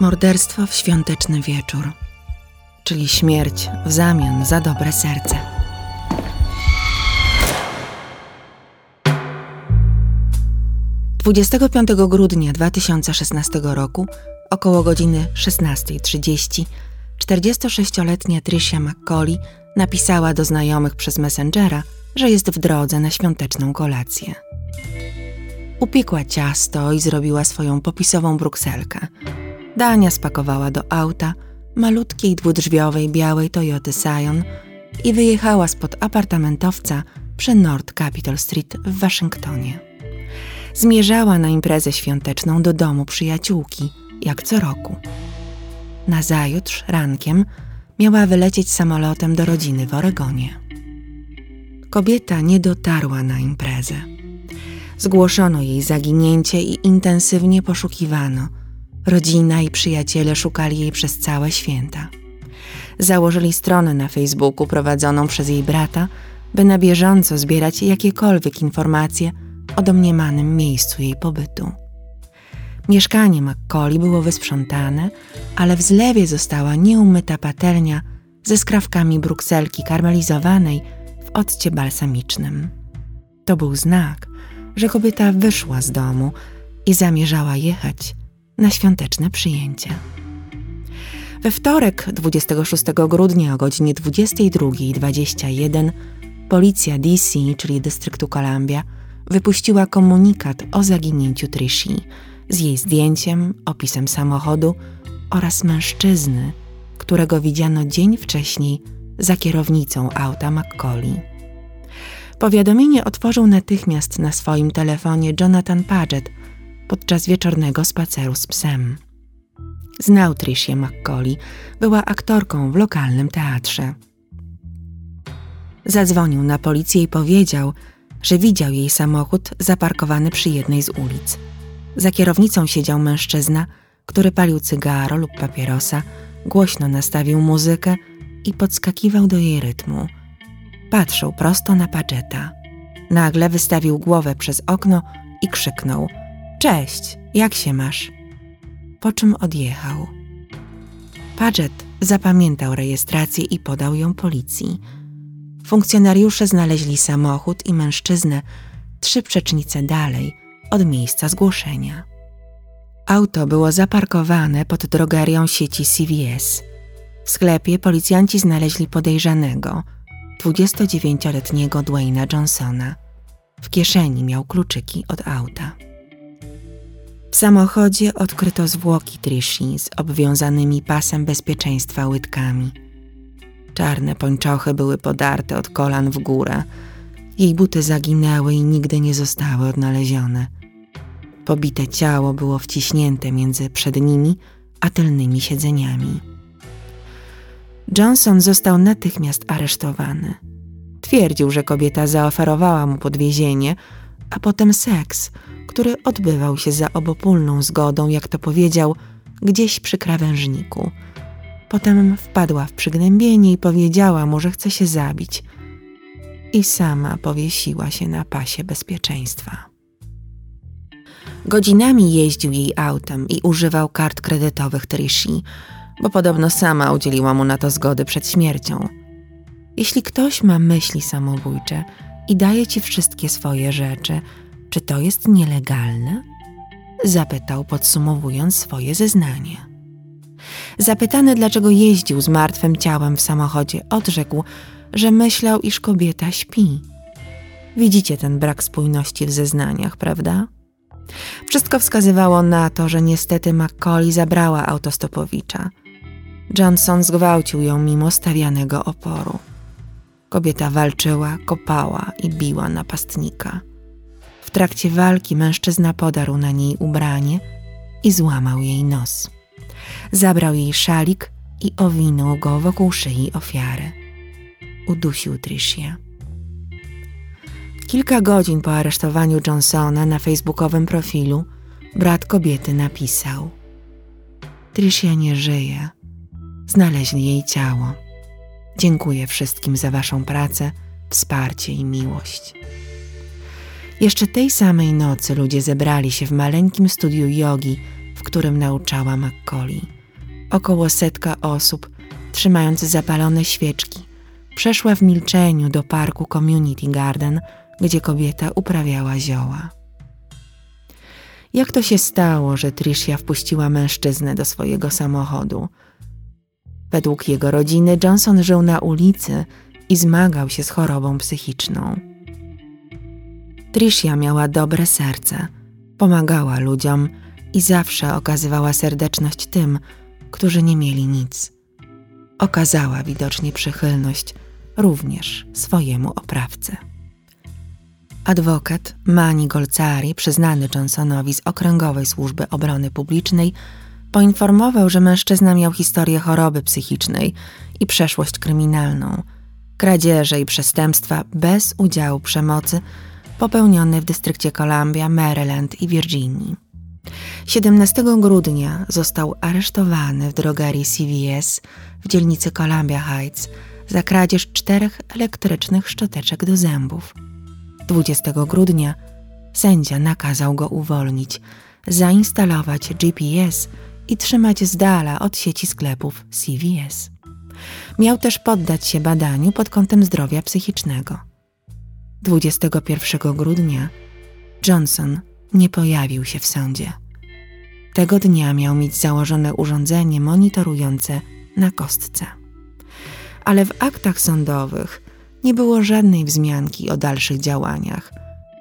Morderstwo w świąteczny wieczór, czyli śmierć w zamian za dobre serce. Dwudziestego piątego grudnia 2016 roku, około godziny 16.30, 46-letnia Tricia McCauley napisała do znajomych przez Messengera, że jest w drodze na świąteczną kolację. Upiekła ciasto i zrobiła swoją popisową brukselkę – Dania spakowała do auta malutkiej dwudrzwiowej białej Toyoty Scion i wyjechała spod apartamentowca przy North Capitol Street w Waszyngtonie. Zmierzała na imprezę świąteczną do domu przyjaciółki, jak co roku. Nazajutrz, rankiem, miała wylecieć samolotem do rodziny w Oregonie. Kobieta nie dotarła na imprezę. Zgłoszono jej zaginięcie i intensywnie poszukiwano – Rodzina i przyjaciele szukali jej przez całe święta. Założyli stronę na Facebooku prowadzoną przez jej brata, by na bieżąco zbierać jakiekolwiek informacje o domniemanym miejscu jej pobytu. Mieszkanie McCauley było wysprzątane, ale w zlewie została nieumyta patelnia ze skrawkami brukselki karmelizowanej w occie balsamicznym. To był znak, że kobieta wyszła z domu i zamierzała jechać na świąteczne przyjęcie. We wtorek 26 grudnia o godzinie 22.21 policja DC, czyli dystryktu Columbia, wypuściła komunikat o zaginięciu Trishi z jej zdjęciem, opisem samochodu oraz mężczyzny, którego widziano dzień wcześniej za kierownicą auta McCauley. Powiadomienie otworzył natychmiast na swoim telefonie Jonathan Paget, podczas wieczornego spaceru z psem. Znał Tricia McCauley, była aktorką w lokalnym teatrze. Zadzwonił na policję i powiedział, że widział jej samochód zaparkowany przy jednej z ulic. Za kierownicą siedział mężczyzna, który palił cygaro lub papierosa, głośno nastawił muzykę i podskakiwał do jej rytmu. Patrzył prosto na Pageta. Nagle wystawił głowę przez okno i krzyknął – Cześć, jak się masz? Po czym odjechał. Paget zapamiętał rejestrację i podał ją policji. Funkcjonariusze znaleźli samochód i mężczyznę trzy przecznice dalej od miejsca zgłoszenia. Auto było zaparkowane pod drogerią sieci CVS. W sklepie policjanci znaleźli podejrzanego, 29-letniego Dwayna Johnsona. W kieszeni miał kluczyki od auta. W samochodzie odkryto zwłoki Trishi z obwiązanymi pasem bezpieczeństwa łydkami. Czarne pończochy były podarte od kolan w górę. Jej buty zaginęły i nigdy nie zostały odnalezione. Pobite ciało było wciśnięte między przednimi a tylnymi siedzeniami. Johnson został natychmiast aresztowany. Twierdził, że kobieta zaoferowała mu podwiezienie, a potem seks – który odbywał się za obopólną zgodą, jak to powiedział, gdzieś przy krawężniku. Potem wpadła w przygnębienie i powiedziała mu, że chce się zabić. I sama powiesiła się na pasie bezpieczeństwa. Godzinami jeździł jej autem i używał kart kredytowych Trishi, bo podobno sama udzieliła mu na to zgody przed śmiercią. Jeśli ktoś ma myśli samobójcze i daje ci wszystkie swoje rzeczy, czy to jest nielegalne? Zapytał, podsumowując swoje zeznanie. Zapytany, dlaczego jeździł z martwym ciałem w samochodzie, odrzekł, że myślał, iż kobieta śpi. Widzicie ten brak spójności w zeznaniach, prawda? Wszystko wskazywało na to, że niestety McCauley zabrała autostopowicza. Johnson zgwałcił ją mimo stawianego oporu. Kobieta walczyła, kopała i biła napastnika trakcie walki mężczyzna podarł na niej ubranie i złamał jej nos. Zabrał jej szalik i owinął go wokół szyi ofiary. Udusił Tricia. Kilka godzin po aresztowaniu Johnsona na facebookowym profilu brat kobiety napisał Tricia nie żyje. Znaleźli jej ciało. Dziękuję wszystkim za waszą pracę, wsparcie i miłość. Jeszcze tej samej nocy ludzie zebrali się w maleńkim studiu jogi w którym nauczała McCauley. Około setka osób, trzymając zapalone świeczki, przeszła w milczeniu do parku Community Garden, gdzie kobieta uprawiała zioła. Jak to się stało, że Tricia wpuściła mężczyznę do swojego samochodu? Według jego rodziny Johnson żył na ulicy i zmagał się z chorobą psychiczną. Tricia miała dobre serce, pomagała ludziom i zawsze okazywała serdeczność tym, którzy nie mieli nic. Okazała widocznie przychylność również swojemu oprawcy. Adwokat Mani Golcari, przyznany Johnsonowi z Okręgowej Służby Obrony Publicznej, poinformował, że mężczyzna miał historię choroby psychicznej i przeszłość kryminalną, kradzieże i przestępstwa bez udziału przemocy popełnione w dystrykcie Columbia, Maryland i Virginii. 17 grudnia został aresztowany w drogerii CVS w dzielnicy Columbia Heights za kradzież czterech elektrycznych szczoteczek do zębów. 20 grudnia sędzia nakazał go uwolnić, zainstalować GPS i trzymać z dala od sieci sklepów CVS. Miał też poddać się badaniu pod kątem zdrowia psychicznego. 21 grudnia Johnson nie pojawił się w sądzie. Tego dnia miał mieć założone urządzenie monitorujące na kostce. Ale w aktach sądowych nie było żadnej wzmianki o dalszych działaniach.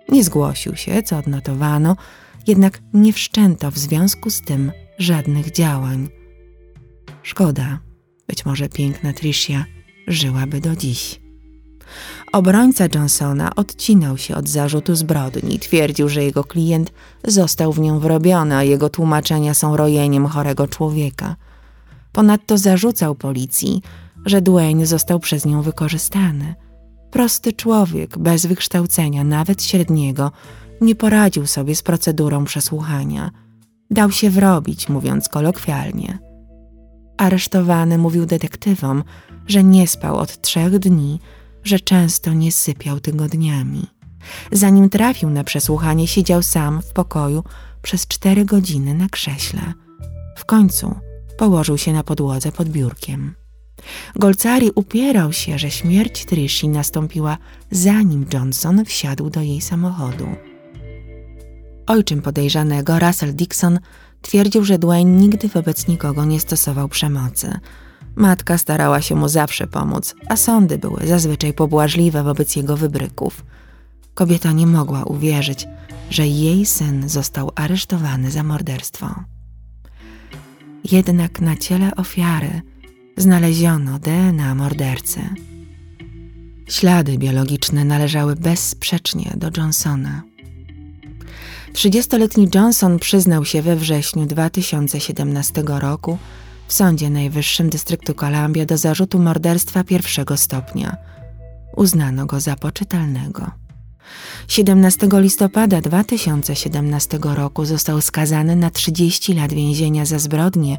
Nie zgłosił się, co odnotowano, jednak nie wszczęto w związku z tym żadnych działań. Szkoda, być może piękna Tricia żyłaby do dziś. Obrońca Johnsona odcinał się od zarzutu zbrodni, twierdził, że jego klient został w nią wrobiony, a jego tłumaczenia są rojeniem chorego człowieka. Ponadto zarzucał policji, że Dwayne został przez nią wykorzystany. Prosty człowiek, bez wykształcenia, nawet średniego, nie poradził sobie z procedurą przesłuchania. Dał się wrobić, mówiąc kolokwialnie. Aresztowany mówił detektywom, że nie spał od trzech dni, że często nie sypiał tygodniami. Zanim trafił na przesłuchanie, siedział sam w pokoju przez cztery godziny na krześle. W końcu położył się na podłodze pod biurkiem. Golcari upierał się, że śmierć Trishi nastąpiła zanim Johnson wsiadł do jej samochodu. Ojczym podejrzanego, Russell Dixon, twierdził, że Dwayne nigdy wobec nikogo nie stosował przemocy. Matka starała się mu zawsze pomóc, a sądy były zazwyczaj pobłażliwe wobec jego wybryków. Kobieta nie mogła uwierzyć, że jej syn został aresztowany za morderstwo. Jednak na ciele ofiary znaleziono DNA mordercy. Ślady biologiczne należały bezsprzecznie do Johnsona. Trzydziestoletni Johnson przyznał się we wrześniu 2017 roku w Sądzie Najwyższym Dystryktu Columbia do zarzutu morderstwa pierwszego stopnia. Uznano go za poczytalnego. 17 listopada 2017 roku został skazany na 30 lat więzienia za zbrodnię,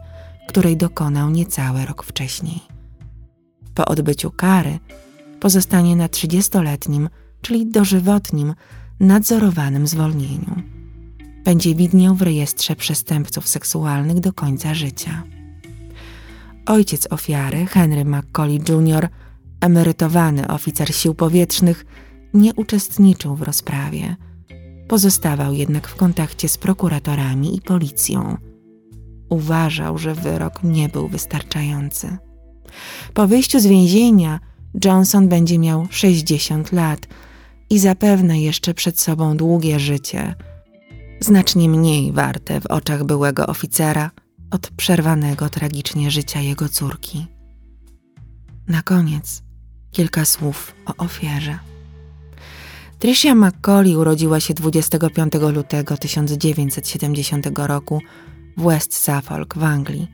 której dokonał niecały rok wcześniej. Po odbyciu kary pozostanie na 30-letnim, czyli dożywotnim, nadzorowanym zwolnieniu. Będzie widniał w rejestrze przestępców seksualnych do końca życia. Ojciec ofiary, Henry McCauley Jr., emerytowany oficer sił powietrznych, nie uczestniczył w rozprawie. Pozostawał jednak w kontakcie z prokuratorami i policją. Uważał, że wyrok nie był wystarczający. Po wyjściu z więzienia Johnson będzie miał 60 lat i zapewne jeszcze przed sobą długie życie, znacznie mniej warte w oczach byłego oficera od przerwanego tragicznie życia jego córki. Na koniec kilka słów o ofierze. Tricia McCauley urodziła się 25 lutego 1970 roku w West Suffolk w Anglii.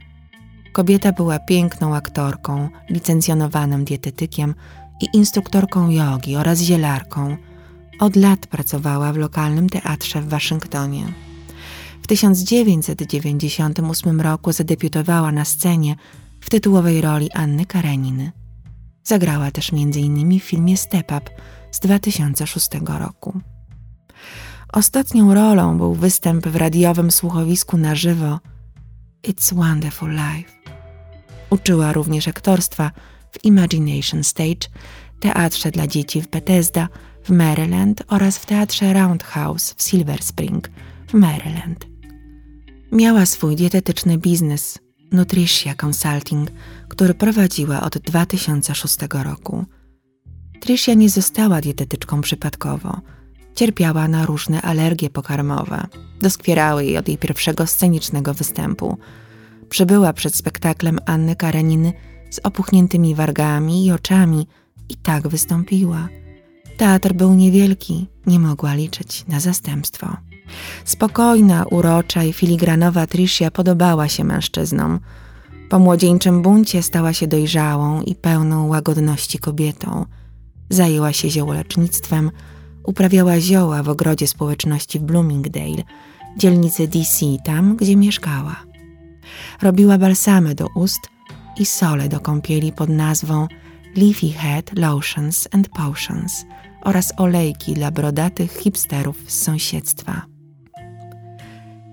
Kobieta była piękną aktorką, licencjonowanym dietetykiem i instruktorką jogi oraz zielarką. Od lat pracowała w lokalnym teatrze w Waszyngtonie. W 1998 roku zadebiutowała na scenie w tytułowej roli Anny Kareniny. Zagrała też m.in. w filmie Step Up z 2006 roku. Ostatnią rolą był występ w radiowym słuchowisku na żywo It's Wonderful Life. Uczyła również aktorstwa w Imagination Stage, teatrze dla dzieci w Bethesda w Maryland oraz w teatrze Roundhouse w Silver Spring w Maryland. Miała swój dietetyczny biznes Nutritia Consulting, który prowadziła od 2006 roku. Tricia nie została dietetyczką przypadkowo. Cierpiała na różne alergie pokarmowe. Doskwierały jej od jej pierwszego scenicznego występu. Przybyła przed spektaklem Anny Kareniny z opuchniętymi wargami i oczami i tak wystąpiła. Teatr był niewielki, nie mogła liczyć na zastępstwo. Spokojna, urocza i filigranowa Tricia podobała się mężczyznom. Po młodzieńczym buncie stała się dojrzałą i pełną łagodności kobietą. Zajęła się ziołolecznictwem, uprawiała zioła w ogrodzie społeczności w Bloomingdale, dzielnicy DC, tam gdzie mieszkała. Robiła balsamy do ust i sole do kąpieli pod nazwą Leafy Head Lotions and Potions oraz olejki dla brodatych hipsterów z sąsiedztwa.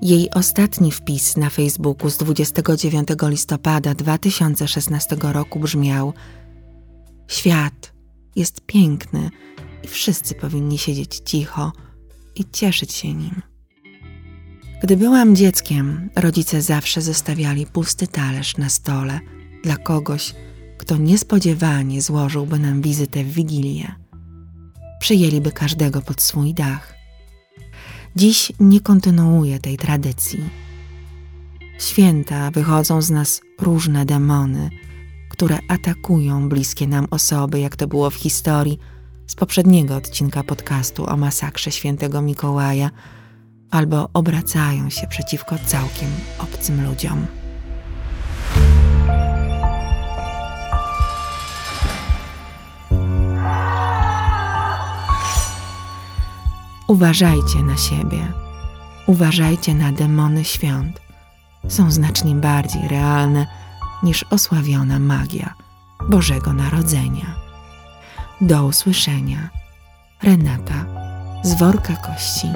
Jej ostatni wpis na Facebooku z 29 listopada 2016 roku brzmiał: Świat jest piękny i wszyscy powinni siedzieć cicho i cieszyć się nim. Gdy byłam dzieckiem, rodzice zawsze zostawiali pusty talerz na stole dla kogoś, kto niespodziewanie złożyłby nam wizytę w Wigilię. Przyjęliby każdego pod swój dach. Dziś nie kontynuuję tej tradycji. Święta wychodzą z nas różne demony, które atakują bliskie nam osoby, jak to było w historii z poprzedniego odcinka podcastu o masakrze świętego Mikołaja, albo obracają się przeciwko całkiem obcym ludziom. Uważajcie na siebie. Uważajcie na demony świąt. Są znacznie bardziej realne niż osławiona magia Bożego Narodzenia. Do usłyszenia. Renata z worka kości.